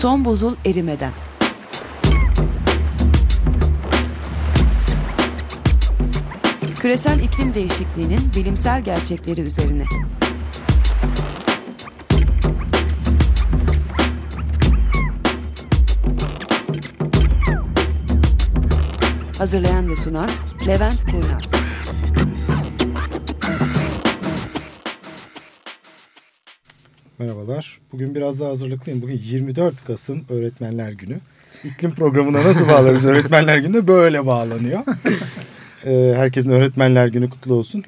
Son buzul erimeden. Küresel iklim değişikliğinin bilimsel gerçekleri üzerine. Hazırlayan ve sunan Levent Kurnaz. Merhabalar. Bugün biraz daha hazırlıklıyım. Bugün 24 Kasım Öğretmenler Günü. İklim programına nasıl bağlarız Öğretmenler Günü'ne? Böyle bağlanıyor. Ee, herkesin Öğretmenler Günü kutlu olsun.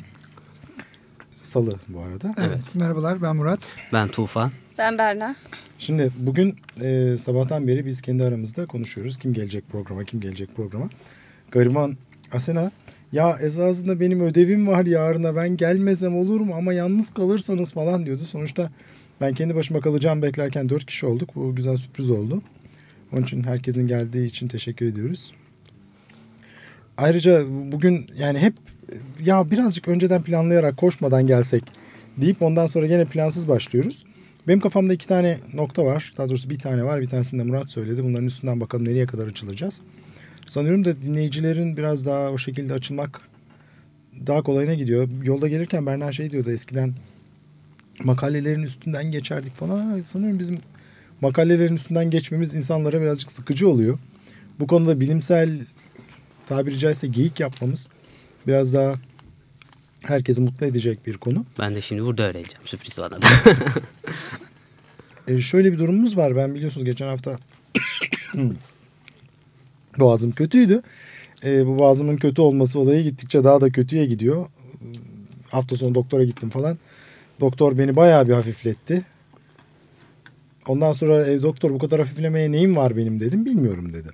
Salı bu arada. Evet. Merhabalar ben Murat. Ben Tufan. Ben Berna. Şimdi bugün e, sabahtan beri biz kendi aramızda konuşuyoruz. Kim gelecek programa, kim gelecek programa. Gariban Asena ya esasında benim ödevim var yarına ben gelmesem olur mu ama yalnız kalırsanız falan diyordu. Sonuçta ben kendi başıma kalacağım beklerken dört kişi olduk. Bu güzel sürpriz oldu. Onun için herkesin geldiği için teşekkür ediyoruz. Ayrıca bugün yani hep ya birazcık önceden planlayarak koşmadan gelsek deyip ondan sonra gene plansız başlıyoruz. Benim kafamda iki tane nokta var. Daha doğrusu bir tane var. Bir tanesini de Murat söyledi. Bunların üstünden bakalım nereye kadar açılacağız. Sanıyorum da dinleyicilerin biraz daha o şekilde açılmak daha kolayına gidiyor. Yolda gelirken Berna şey diyordu eskiden makalelerin üstünden geçerdik falan. Sanıyorum bizim makalelerin üstünden geçmemiz insanlara birazcık sıkıcı oluyor. Bu konuda bilimsel tabiri caizse geyik yapmamız biraz daha herkesi mutlu edecek bir konu. Ben de şimdi burada öğreneceğim. Sürpriz bana da. E şöyle bir durumumuz var. Ben biliyorsunuz geçen hafta boğazım kötüydü. E, bu boğazımın kötü olması olayı gittikçe daha da kötüye gidiyor. Hafta sonu doktora gittim falan. Doktor beni bayağı bir hafifletti. Ondan sonra e, doktor bu kadar hafiflemeye neyim var benim dedim. Bilmiyorum dedi.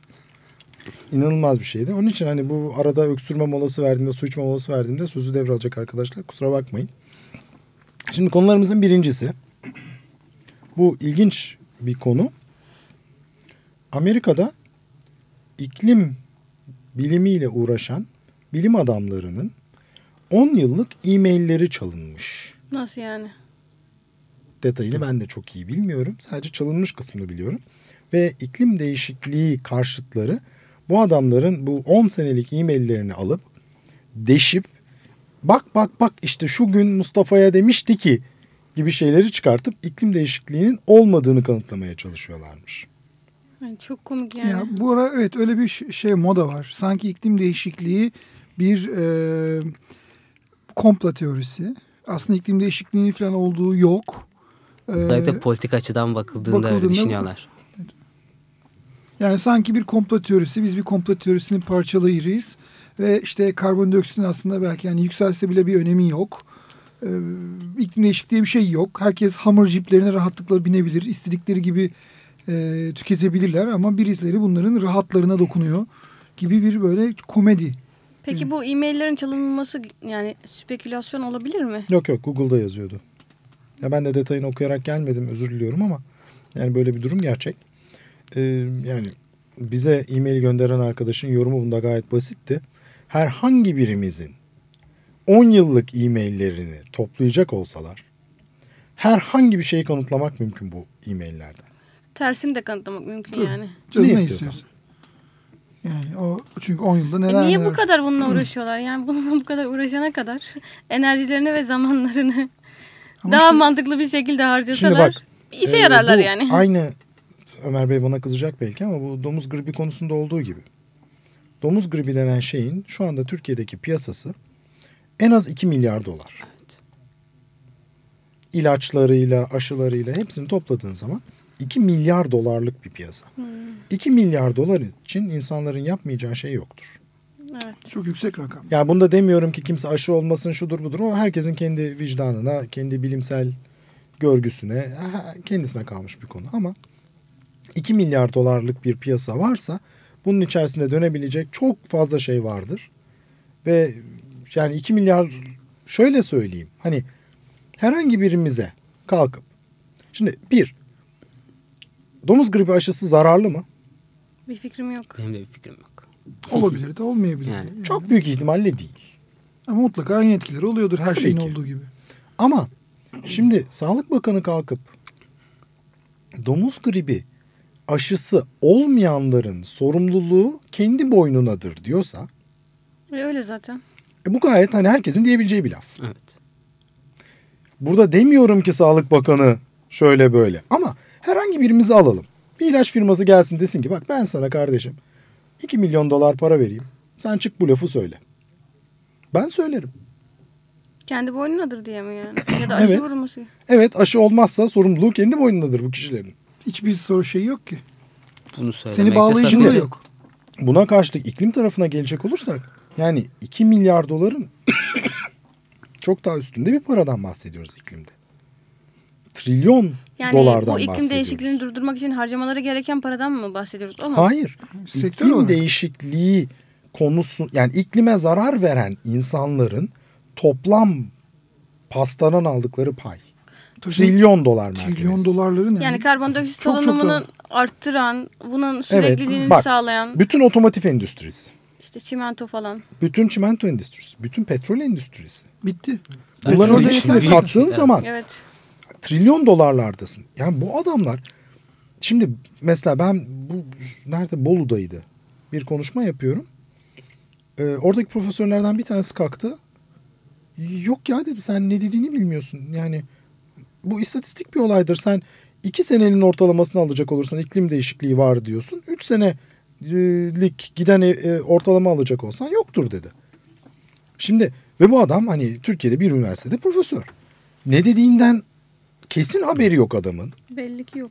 İnanılmaz bir şeydi. Onun için hani bu arada öksürme molası verdiğimde, su içme molası verdiğimde sözü devralacak arkadaşlar. Kusura bakmayın. Şimdi konularımızın birincisi. Bu ilginç bir konu. Amerika'da iklim bilimiyle uğraşan bilim adamlarının 10 yıllık e-mailleri çalınmış. Nasıl yani? Detayını ben de çok iyi bilmiyorum. Sadece çalınmış kısmını biliyorum. Ve iklim değişikliği karşıtları bu adamların bu 10 senelik e-maillerini alıp deşip bak bak bak işte şu gün Mustafa'ya demişti ki gibi şeyleri çıkartıp iklim değişikliğinin olmadığını kanıtlamaya çalışıyorlarmış. Yani çok komik yani. Ya bu ara evet öyle bir şey moda var. Sanki iklim değişikliği bir e, komplo teorisi. Aslında iklim değişikliğinin falan olduğu yok. Özellikle politik açıdan bakıldığında, öyle bakıldığında- düşünüyorlar. yani sanki bir komplo teorisi. Biz bir komplo teorisinin parçalarıyız. Ve işte karbondioksitin aslında belki yani yükselse bile bir önemi yok. E, iklim değişikliği diye bir şey yok. Herkes hamur jiplerine rahatlıkla binebilir. İstedikleri gibi e, tüketebilirler ama birileri bunların rahatlarına dokunuyor gibi bir böyle komedi. Peki bu e-maillerin çalınması yani spekülasyon olabilir mi? Yok yok Google'da yazıyordu. Ya ben de detayını okuyarak gelmedim özür diliyorum ama yani böyle bir durum gerçek. Ee, yani bize e-mail gönderen arkadaşın yorumu bunda gayet basitti. Herhangi birimizin 10 yıllık e-maillerini toplayacak olsalar herhangi bir şeyi kanıtlamak mümkün bu e-maillerden. Tersini de kanıtlamak mümkün Tabii. yani. Canı Ne ne, istiyorsan. istiyorsun? Yani o çünkü 10 yılda E neler niye neler. bu kadar bununla uğraşıyorlar? Yani bununla bu kadar uğraşana kadar enerjilerini ve zamanlarını Ama daha işte- mantıklı bir şekilde Şimdi harcasalar bak bir işe Ee, yararlar yani. Aynı Ömer Bey bana kızacak belki ama bu domuz gribi konusunda olduğu gibi. Domuz gribi denen şeyin şu anda Türkiye'deki piyasası en az 2 milyar dolar. İlaçlarıyla, aşılarıyla hepsini topladığın zaman 2 milyar dolarlık bir piyasa. Hmm, 2 milyar dolar için insanların yapmayacağı şey yoktur. evet. Çok yüksek rakam. Yani bunda demiyorum ki kimse aşı olmasın şudur budur. O herkesin kendi vicdanına, kendi bilimsel görgüsüne, kendisine kalmış bir konu. Ama 2 milyar dolarlık bir piyasa varsa bunun içerisinde dönebilecek çok fazla şey vardır. Ve yani 2 milyar şöyle söyleyeyim. Hani herhangi birimize kalkıp şimdi bir domuz gribi aşısı zararlı mı? Bir fikrim yok. Benim de bir fikrim yok. Olabilir de olmayabilir. Yani. Çok büyük ihtimalle değil. Ama mutlaka aynı etkileri oluyordur her Tabii şeyin ki. olduğu gibi. Ama şimdi Sağlık Bakanı kalkıp domuz gribi aşısı olmayanların sorumluluğu kendi boynunadır diyorsa E, Öyle zaten. e, bu gayet hani herkesin diyebileceği bir laf. Evet. Burada demiyorum ki Sağlık Bakanı şöyle böyle ama herhangi birimizi alalım. Bir ilaç firması gelsin desin ki bak ben sana kardeşim 2 milyon dolar para vereyim. Sen çık bu lafı söyle. Ben söylerim. Kendi boynunadır diye mi yani? Ya da aşı Evet. vurulması. Evet aşı olmazsa sorumluluğu kendi boynundadır bu kişilerin. Hiçbir soru şeyi yok ki. Bunu Seni bağlayıcılığı yok. Buna karşılık iklim tarafına gelecek olursak yani 2 milyar doların çok daha üstünde bir paradan bahsediyoruz iklimde. Trilyon Yani dolardan bu iklim değişikliğini durdurmak için harcamaları gereken paradan mı bahsediyoruz? O mu? Hayır. Sektör iklim olarak. değişikliği konusu yani iklime zarar veren insanların toplam pastadan aldıkları pay. Tabii. Trilyon dolar mertebesi. Trilyon dolarların yani. Yani karbondioksit salınımını arttıran, bunun sürekliliğini bak, sağlayan Bütün otomotiv endüstrisi, işte çimento falan. bütün çimento endüstrisi, bütün petrol endüstrisi. bitti. Bunların değişti. kattığın Evet. zaman Evet. Trilyon dolarlardasın. Yani bu adamlar şimdi mesela ben bu nerede Bolu'daydı bir konuşma yapıyorum. Ee, oradaki profesörlerden bir tanesi kalktı. Yok ya dedi sen ne dediğini bilmiyorsun. Yani bu istatistik bir olaydır. Sen iki senenin ortalamasını alacak olursan iklim değişikliği var diyorsun. Üç senelik giden e, e, ortalama alacak olsan yoktur dedi. Şimdi ve bu adam hani Türkiye'de bir üniversitede profesör. Ne dediğinden kesin haberi yok adamın. Belli ki yok.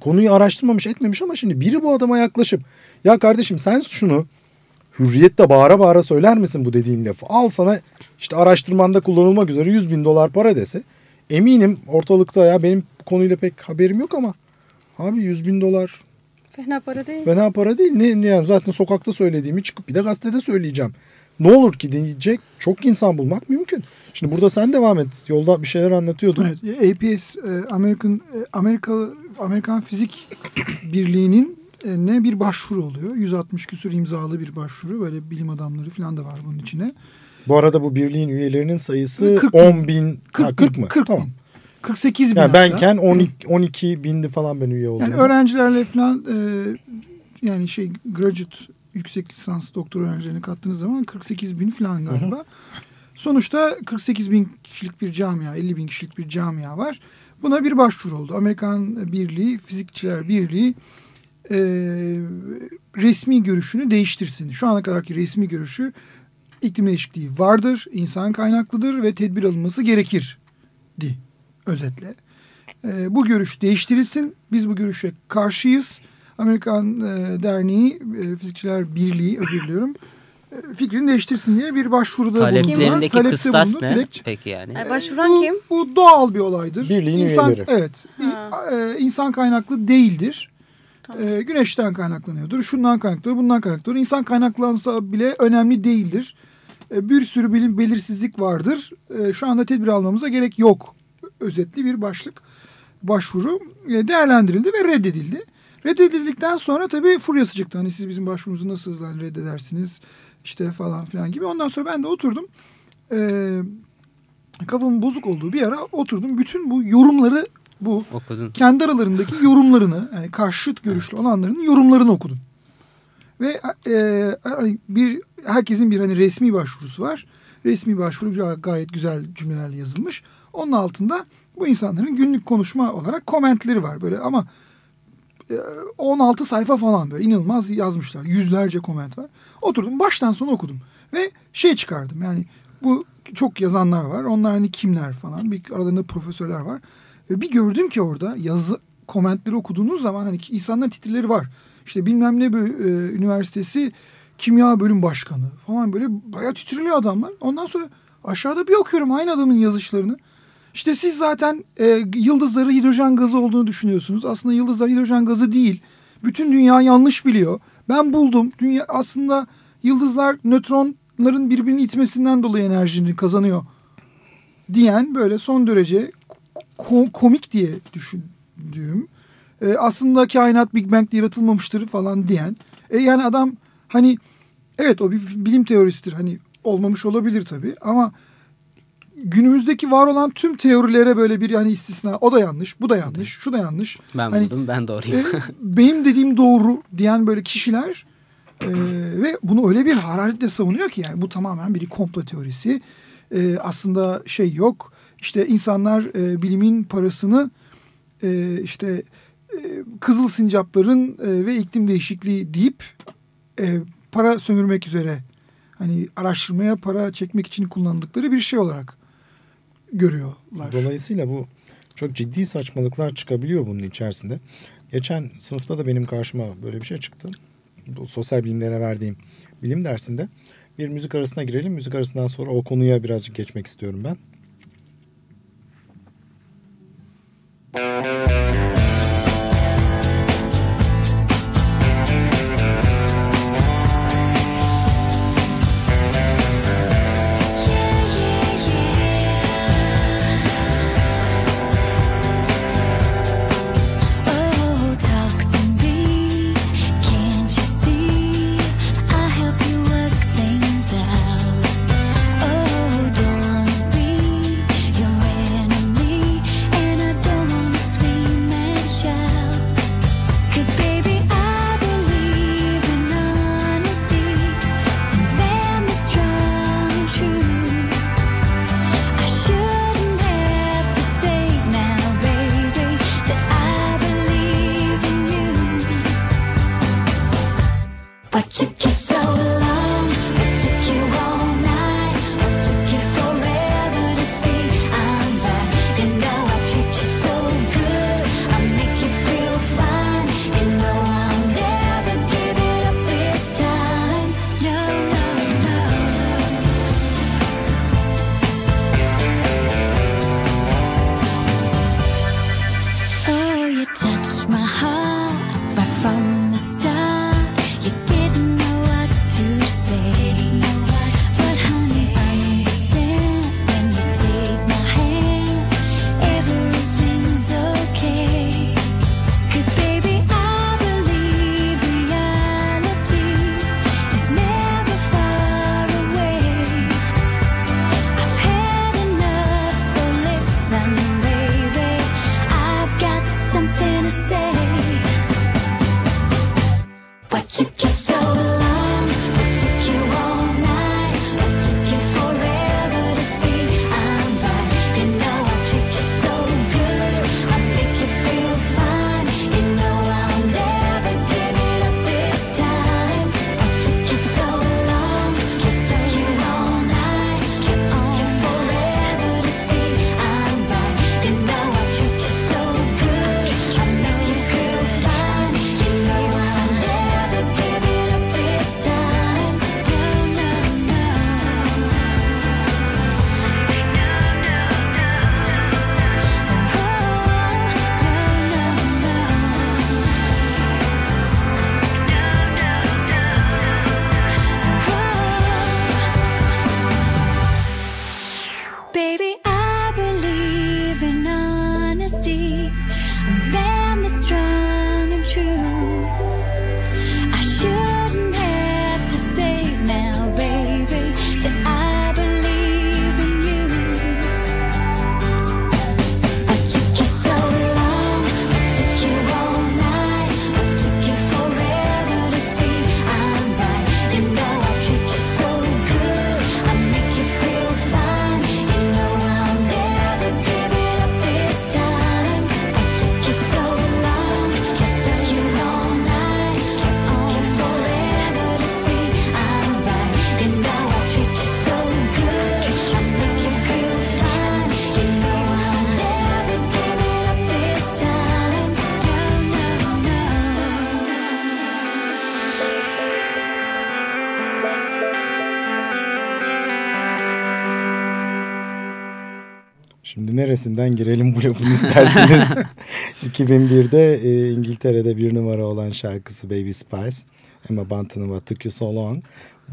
Konuyu araştırmamış etmemiş ama şimdi biri bu adama yaklaşıp ya kardeşim sen şunu hürriyette bağıra bağıra söyler misin bu dediğin lafı? Al sana işte araştırmanda kullanılmak üzere 100 bin dolar para dese eminim ortalıkta ya benim konuyla pek haberim yok ama abi 100 bin dolar Fena para değil. fena para değil. Ne, ne yani zaten sokakta söylediğimi çıkıp bir de gazetede söyleyeceğim. Ne olur ki diyecek çok insan bulmak mümkün. Şimdi burada sen devam et. Yolda bir şeyler anlatıyordun. Evet, APS e, American e, Amerika Amerikan Fizik Birliği'nin e, ne bir başvuru oluyor. 160 küsur imzalı bir başvuru. Böyle bilim adamları falan da var bunun içine. Bu arada bu birliğin üyelerinin sayısı 40 bin. 10 bin. 40, ha, 40 mı? 40 tamam. bin. 48 bin Yani hatta. benken 12, 12 bindi falan ben üye oldum. Yani öğrencilerle falan e, yani şey graduate yüksek lisans doktor öğrencilerini kattığınız zaman 48 bin falan galiba. Sonuçta 48 bin kişilik bir camia, 50 bin kişilik bir camia var. Buna bir başvuru oldu. Amerikan Birliği, Fizikçiler Birliği e, resmi görüşünü değiştirsin. Şu ana kadarki resmi görüşü iklim değişikliği vardır, insan kaynaklıdır ve tedbir alınması gerekir di özetle. E, bu görüş değiştirilsin. Biz bu görüşe karşıyız. Amerikan e, Derneği, e, Fizikçiler Birliği özür diliyorum. e, fikrini değiştirsin diye bir başvuruda bulundular. Taleplerindeki Talepte kıstas bulundu. ne? Dilekçe- Peki yani. Ay, başvuran bu, kim? Bu doğal bir olaydır. Birliğin insan, üyeleri. Evet. Ha. E, insan kaynaklı değildir. Tamam. E, güneşten kaynaklanıyordur. Şundan kaynaklanıyor, bundan kaynaklanıyor. İnsan kaynaklansa bile önemli değildir. E, bir sürü bilim belirsizlik vardır. E, şu anda tedbir almamıza gerek yok. Özetli bir başlık başvuru e, değerlendirildi ve reddedildi. Reddedildikten sonra tabii furyası çıktı. Hani siz bizim başvurumuzu nasıl lan reddedersiniz işte falan filan gibi. Ondan sonra ben de oturdum. E, kafamın bozuk olduğu bir ara oturdum. Bütün bu yorumları bu Okudun. kendi aralarındaki yorumlarını yani karşıt görüşlü olanların yorumlarını okudum. Ve e, hani bir herkesin bir hani resmi başvurusu var. Resmi başvuru ga- gayet güzel cümlelerle yazılmış. Onun altında bu insanların günlük konuşma olarak komentleri var böyle ama 16 sayfa falan böyle inanılmaz yazmışlar. Yüzlerce koment var. Oturdum baştan sona okudum ve şey çıkardım yani bu çok yazanlar var. Onlar hani kimler falan. Bir aralarında profesörler var. Ve bir gördüm ki orada yazı komentleri okuduğunuz zaman hani insanların titrileri var. İşte bilmem ne bö- e, üniversitesi kimya bölüm başkanı falan böyle bayağı titriliyor adamlar. Ondan sonra aşağıda bir okuyorum aynı adamın yazışlarını. İşte siz zaten e, yıldızları hidrojen gazı olduğunu düşünüyorsunuz. Aslında yıldızlar hidrojen gazı değil. Bütün dünya yanlış biliyor. Ben buldum. Dünya aslında yıldızlar nötronların birbirini itmesinden dolayı enerjini kazanıyor diyen böyle son derece ko- komik diye düşündüğüm e, aslında kainat Big Bang'de yaratılmamıştır falan diyen e, yani adam hani evet o bir bilim teorisidir hani olmamış olabilir tabii ama günümüzdeki var olan tüm teorilere böyle bir yani istisna o da yanlış, bu da yanlış, şu da yanlış. Ben Hani, buldum ben doğruyum. e, benim dediğim doğru diyen böyle kişiler e, ve bunu öyle bir hararetle savunuyor ki yani bu tamamen bir komplo teorisi. E, aslında şey yok. İşte insanlar e, bilimin parasını e, işte e, kızıl sincapların e, ve iklim değişikliği deyip e, para sömürmek üzere hani araştırmaya para çekmek için kullandıkları bir şey olarak görüyorlar. Dolayısıyla bu çok ciddi saçmalıklar çıkabiliyor bunun içerisinde. Geçen sınıfta da benim karşıma böyle bir şey çıktı. Bu sosyal bilimlere verdiğim bilim dersinde bir müzik arasına girelim. Müzik arasından sonra o konuya birazcık geçmek istiyorum ben. Şimdi neresinden girelim bu lafın isterseniz. 2001'de e, İngiltere'de bir numara olan şarkısı Baby Spice. Emma Bunton'ın What Took You So Long.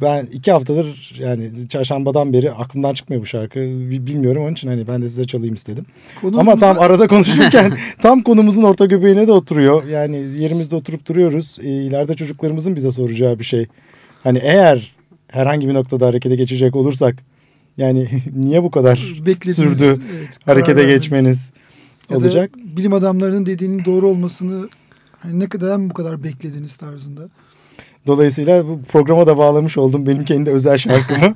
Ben iki haftadır yani çarşambadan beri aklımdan çıkmıyor bu şarkı. Bi- Bilmiyorum onun için hani ben de size çalayım istedim. Konuğumuzda- Ama tam arada konuşurken tam konumuzun orta göbeğine de oturuyor. Yani yerimizde oturup duruyoruz. E, ileride çocuklarımızın bize soracağı bir şey. Hani eğer herhangi bir noktada harekete geçecek olursak Yani niye bu kadar Beklediniz, sürdü evet, harekete verdiniz. geçmeniz Ya olacak? bilim adamlarının dediğinin doğru olmasını hani ne kadar bu kadar beklediniz tarzında. Dolayısıyla bu programa da bağlamış oldum benim kendi özel şarkımı.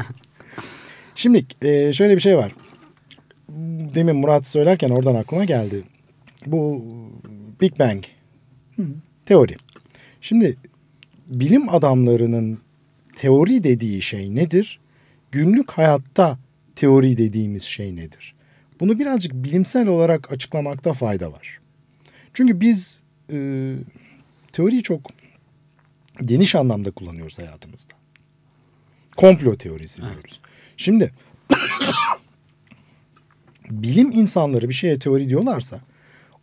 Şimdi e, şöyle bir şey var. Demin Murat söylerken oradan aklıma geldi. Bu Big Bang teori. Şimdi bilim adamlarının teori dediği şey nedir? Günlük hayatta teori dediğimiz şey nedir? Bunu birazcık bilimsel olarak açıklamakta fayda var. Çünkü biz e, teoriyi çok geniş anlamda kullanıyoruz hayatımızda. Komplo teorisi diyoruz. Şimdi bilim insanları bir şeye teori diyorlarsa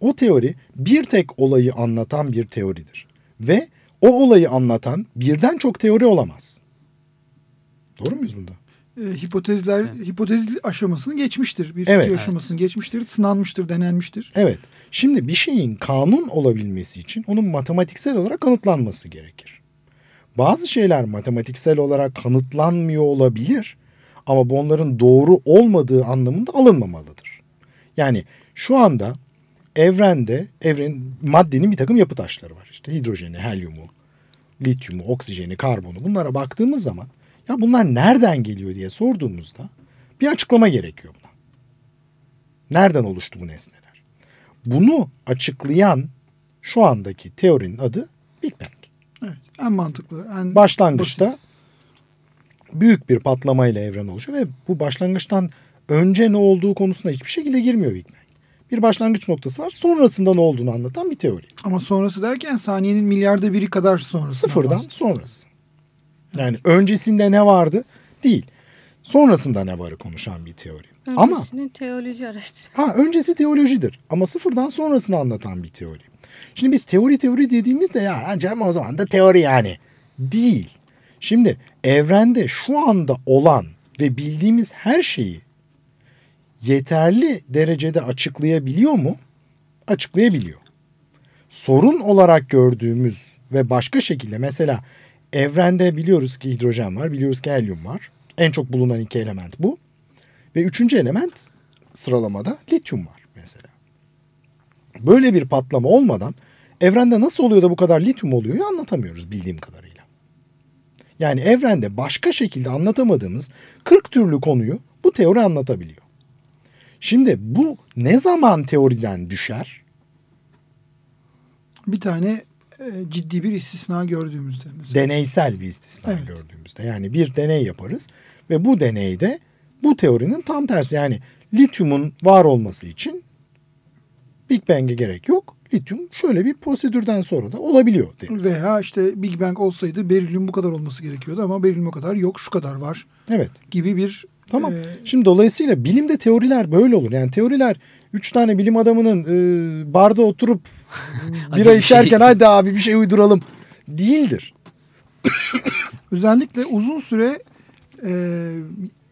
o teori bir tek olayı anlatan bir teoridir. Ve o olayı anlatan birden çok teori olamaz. Doğru muyuz bunda? E, hipotezler hipotez aşamasını geçmiştir. Bir Evet. fikir aşamasını geçmiştir, sınanmıştır, denenmiştir. Evet. Şimdi bir şeyin kanun olabilmesi için onun matematiksel olarak kanıtlanması gerekir. Bazı şeyler matematiksel olarak kanıtlanmıyor olabilir ama bu onların doğru olmadığı anlamında alınmamalıdır. Yani şu anda evrende evren maddenin bir takım yapı taşları var. İşte hidrojeni, helyumu, lityumu, oksijeni, karbonu bunlara baktığımız zaman ya bunlar nereden geliyor diye sorduğumuzda bir açıklama gerekiyor buna. Nereden oluştu bu nesneler? Bunu açıklayan şu andaki teorinin adı Big Bang. Evet, en mantıklı, en Başlangıçta basit. büyük bir patlamayla evren oluşuyor ve bu başlangıçtan önce ne olduğu konusuna hiçbir şekilde girmiyor Big Bang. Bir başlangıç noktası var. Sonrasında ne olduğunu anlatan bir teori. Ama sonrası derken saniyenin milyarda biri kadar sonrası. Sıfırdan sonrası. Yani öncesinde ne vardı? Değil. Sonrasında ne varı konuşan bir teori. Ama Öncesini teoloji araştırıyor. Ha öncesi teolojidir ama sıfırdan sonrasını anlatan bir teori. Şimdi biz teori teori dediğimizde ya ancak o zaman da teori yani. Değil. Şimdi evrende şu anda olan ve bildiğimiz her şeyi yeterli derecede açıklayabiliyor mu? Açıklayabiliyor. Sorun olarak gördüğümüz ve başka şekilde mesela evrende biliyoruz ki hidrojen var, biliyoruz ki helyum var. En çok bulunan iki element bu. Ve üçüncü element sıralamada lityum var mesela. Böyle bir patlama olmadan evrende nasıl oluyor da bu kadar lityum oluyor anlatamıyoruz bildiğim kadarıyla. Yani evrende başka şekilde anlatamadığımız 40 türlü konuyu bu teori anlatabiliyor. Şimdi bu ne zaman teoriden düşer? Bir tane ciddi bir istisna gördüğümüzde mesela. Deneysel bir istisna Evet. gördüğümüzde. Yani bir deney yaparız ve bu deneyde bu teorinin tam tersi yani lityumun var olması için Big Bang'e gerek yok. Lityum şöyle bir prosedürden sonra da olabiliyor deriz. Veya işte Big Bang olsaydı berilyum bu kadar olması gerekiyordu ama berilyum o kadar yok şu kadar var Evet. gibi bir Tamam. e, Şimdi dolayısıyla bilimde teoriler böyle olur. Yani teoriler üç tane bilim adamının e, barda oturup Hadi bira bir şey- içerken hadi abi bir şey uyduralım değildir. özellikle uzun süre e,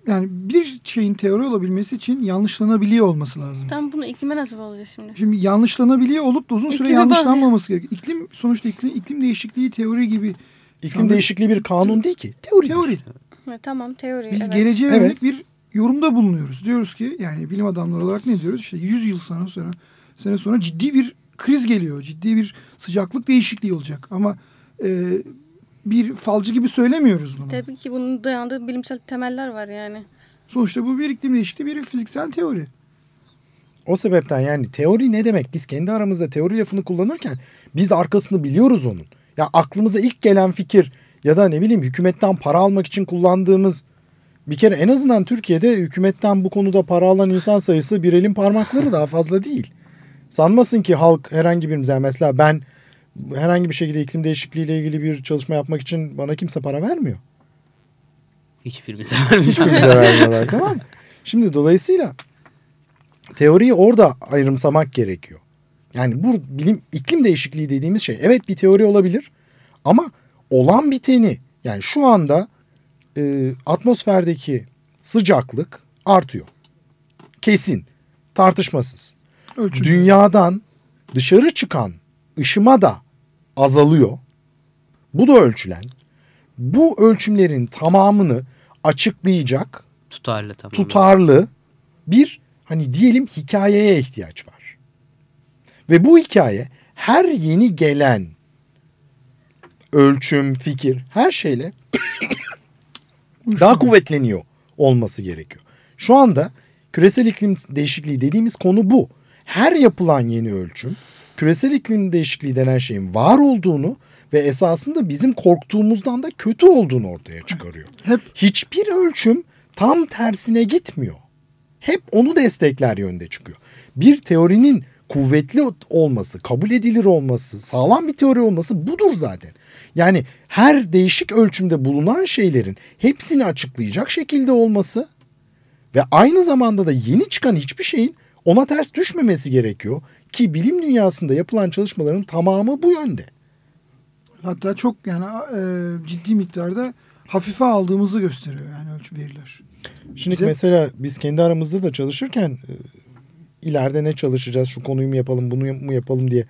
yani bir şeyin teori olabilmesi için yanlışlanabiliyor olması lazım. Tam bunu iklime nasıl olacak şimdi? Şimdi yanlışlanabiliyor olup da uzun süre İklime yanlışlanmaması gerekiyor. İklim sonuçta iklim, iklim değişikliği teori gibi İklim anda- değişikliği bir kanun değil ki. Teori. teori. Ha, tamam teori. Biz evet. geleceğe Evet. yönelik bir yorumda bulunuyoruz. Diyoruz ki yani bilim adamları olarak ne diyoruz? İşte 100 yıl sonra sonra sene sonra ciddi bir kriz geliyor. Ciddi bir sıcaklık değişikliği olacak. Ama e, bir falcı gibi söylemiyoruz bunu. Tabii ki bunun dayandığı bilimsel temeller var yani. Sonuçta bu bir iklim değişikliği bir fiziksel teori. O sebepten yani teori ne demek? Biz kendi aramızda teori lafını kullanırken biz arkasını biliyoruz onun. Ya aklımıza ilk gelen fikir ya da ne bileyim hükümetten para almak için kullandığımız bir kere en azından Türkiye'de hükümetten bu konuda para alan insan sayısı bir elin parmakları daha fazla değil. Sanmasın ki halk herhangi birimiz yani mesela ben herhangi bir şekilde iklim değişikliği ile ilgili bir çalışma yapmak için bana kimse para vermiyor. Hiçbirimize vermiyor. Hiçbirimize vermiyorlar tamam? Şimdi dolayısıyla teoriyi orada ayrımsamak gerekiyor. Yani bu bilim iklim değişikliği dediğimiz şey evet bir teori olabilir ama olan biteni yani şu anda e, atmosferdeki sıcaklık artıyor. Kesin, tartışmasız. Ölçüm. Dünyadan dışarı çıkan ışıma da azalıyor. Bu da ölçülen. Bu ölçümlerin tamamını açıklayacak Tutarlı tamam. tutarlı bir hani diyelim hikayeye ihtiyaç var. Ve bu hikaye her yeni gelen ölçüm, fikir her şeyle daha kuvvetleniyor olması gerekiyor. Şu anda küresel iklim değişikliği dediğimiz konu bu. Her yapılan yeni ölçüm küresel iklim değişikliği denen şeyin var olduğunu ve esasında bizim korktuğumuzdan da kötü olduğunu ortaya çıkarıyor. Hep Hiçbir ölçüm tam tersine gitmiyor. Hep onu destekler yönde çıkıyor. Bir teorinin kuvvetli olması, kabul edilir olması, sağlam bir teori olması budur zaten. Yani her değişik ölçümde bulunan şeylerin hepsini açıklayacak şekilde olması ve aynı zamanda da yeni çıkan hiçbir şeyin ona ters düşmemesi gerekiyor ki bilim dünyasında yapılan çalışmaların tamamı bu yönde. hatta çok yani e, ciddi miktarda hafife aldığımızı gösteriyor yani ölçü veriler. Şimdi Bize- mesela biz kendi aramızda da çalışırken e, ileride ne çalışacağız, şu konuyu mu yapalım, bunu mu yapalım diye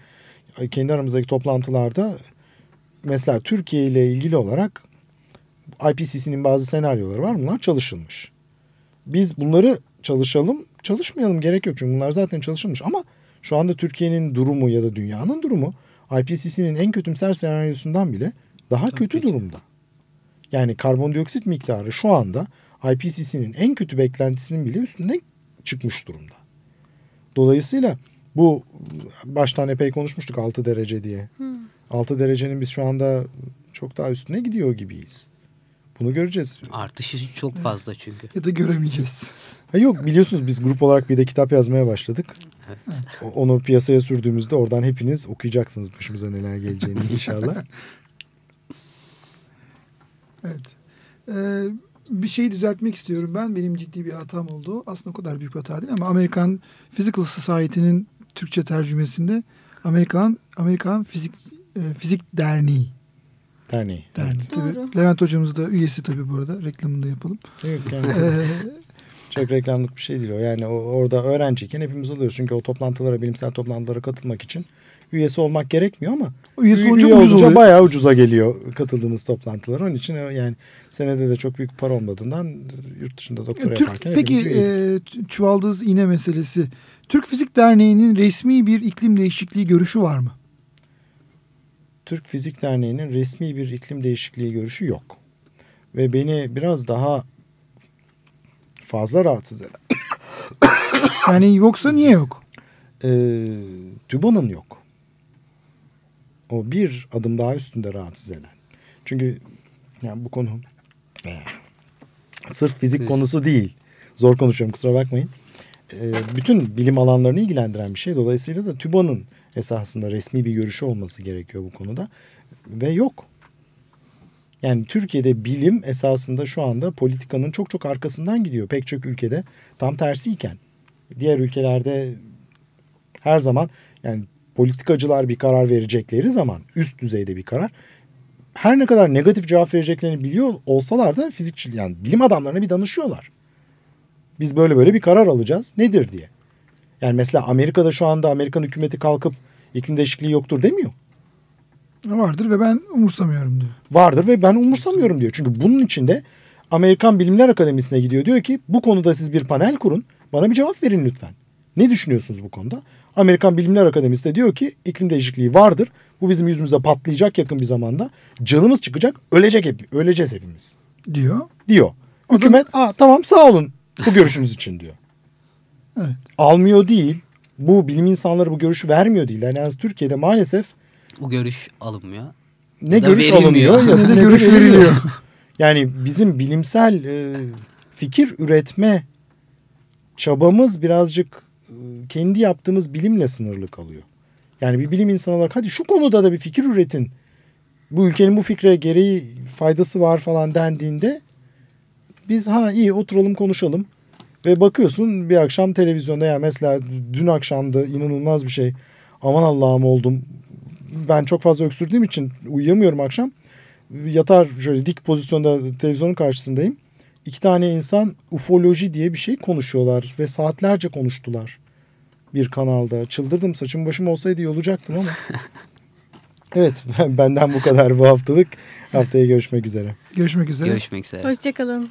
e, kendi aramızdaki toplantılarda mesela Türkiye ile ilgili olarak IPCC'nin bazı senaryoları var. Bunlar çalışılmış. Biz bunları çalışalım, çalışmayalım gerek yok. Çünkü bunlar zaten çalışılmış ama şu anda Türkiye'nin durumu ya da dünyanın durumu IPCC'nin en kötümser senaryosundan bile daha kötü durumda. Yani karbondioksit miktarı şu anda IPCC'nin en kötü beklentisinin bile üstünde çıkmış durumda. Dolayısıyla bu baştan epey konuşmuştuk 6 derece diye. 6 derecenin biz şu anda çok daha üstüne gidiyor gibiyiz. Bunu göreceğiz. Artışı çok fazla çünkü. Ya da göremeyeceğiz. Ha yok biliyorsunuz biz grup olarak bir de kitap yazmaya başladık. Evet. O- Onu piyasaya sürdüğümüzde oradan hepiniz okuyacaksınız başımıza neler geleceğini inşallah. Evet. Ee, bir şeyi düzeltmek istiyorum ben. Benim ciddi bir hatam oldu. Aslında o kadar büyük bir hata değil ama Amerikan Physical Society'nin Türkçe tercümesinde Amerikan Amerikan Fizik e, Fizik Derneği. Derneği. Derneği. Doğru. Tabii, Levent hocamız da üyesi tabii bu arada. Reklamını da yapalım. Yok yani Ee, çok reklamlık bir şey değil o. Yani o, orada öğrenciyken hepimiz oluyoruz. Çünkü o toplantılara, bilimsel toplantılara katılmak için üyesi olmak gerekmiyor ama üyesi üye olunca ucuz olunca oluyor. bayağı ucuza geliyor katıldığınız toplantılara. Onun için o yani senede de çok büyük para olmadığından yurt dışında doktora Türk, yaparken peki e, çuvaldız iğne meselesi. Türk Fizik Derneği'nin resmi bir iklim değişikliği görüşü var mı? Türk Fizik Derneği'nin resmi bir iklim değişikliği görüşü yok. Ve beni biraz daha fazla rahatsız eden. Yani yoksa niye yok? Ee, TÜBA'nın yok. O bir adım daha üstünde rahatsız eden. Çünkü yani bu konu eh, sırf fizik Fizik. konusu değil. Zor konuşuyorum kusura bakmayın. Ee, bütün bilim alanlarını ilgilendiren bir şey. Dolayısıyla da TÜBA'nın esasında resmi bir görüşü olması gerekiyor bu konuda. Ve yok. Yani Türkiye'de bilim esasında şu anda politikanın çok çok arkasından gidiyor. Pek çok ülkede tam tersiyken. Diğer ülkelerde her zaman yani politikacılar bir karar verecekleri zaman üst düzeyde bir karar her ne kadar negatif cevap vereceklerini biliyor olsalar da fizikçi yani bilim adamlarına bir danışıyorlar. Biz böyle böyle bir karar alacağız nedir diye. Yani mesela Amerika'da şu anda Amerikan hükümeti kalkıp iklim değişikliği yoktur demiyor. Vardır ve ben umursamıyorum diyor. Vardır ve ben umursamıyorum diyor. Çünkü bunun içinde Amerikan Bilimler Akademisi'ne gidiyor. Diyor ki bu konuda siz bir panel kurun. Bana bir cevap verin lütfen. Ne düşünüyorsunuz bu konuda? Amerikan Bilimler Akademisi de diyor ki iklim değişikliği vardır. Bu bizim yüzümüze patlayacak yakın bir zamanda. Canımız çıkacak, ölecek hep, öleceğiz hepimiz Diyor. diyor. Hükümet, "Aa, tamam sağ olun bu görüşünüz için diyor. Evet. Almıyor değil. Bu bilim insanları bu görüşü vermiyor değil. Yani yalnız Türkiye'de maalesef Bu görüş alınmıyor. ne Ya da görüş verilmiyor. alınıyor ya ne görüş veriliyor. Yani bizim bilimsel e, fikir üretme çabamız birazcık e, kendi yaptığımız bilimle sınırlı kalıyor. Yani bir bilim insanı olarak hadi şu konuda da bir fikir üretin. Bu ülkenin bu fikre gereği faydası var falan dendiğinde biz ha iyi oturalım konuşalım. Ve bakıyorsun bir akşam televizyonda ya mesela dün akşamda inanılmaz bir şey. Aman Allah'ım oldum. Ben çok fazla öksürdüğüm için uyuyamıyorum akşam. Yatar şöyle dik pozisyonda televizyonun karşısındayım. İki tane insan ufoloji diye bir şey konuşuyorlar ve saatlerce konuştular bir kanalda. Çıldırdım saçım başım olsaydı iyi olacaktım ama. evet benden bu kadar bu haftalık. Haftaya görüşmek üzere. Görüşmek üzere. Görüşmek üzere. Hoşçakalın.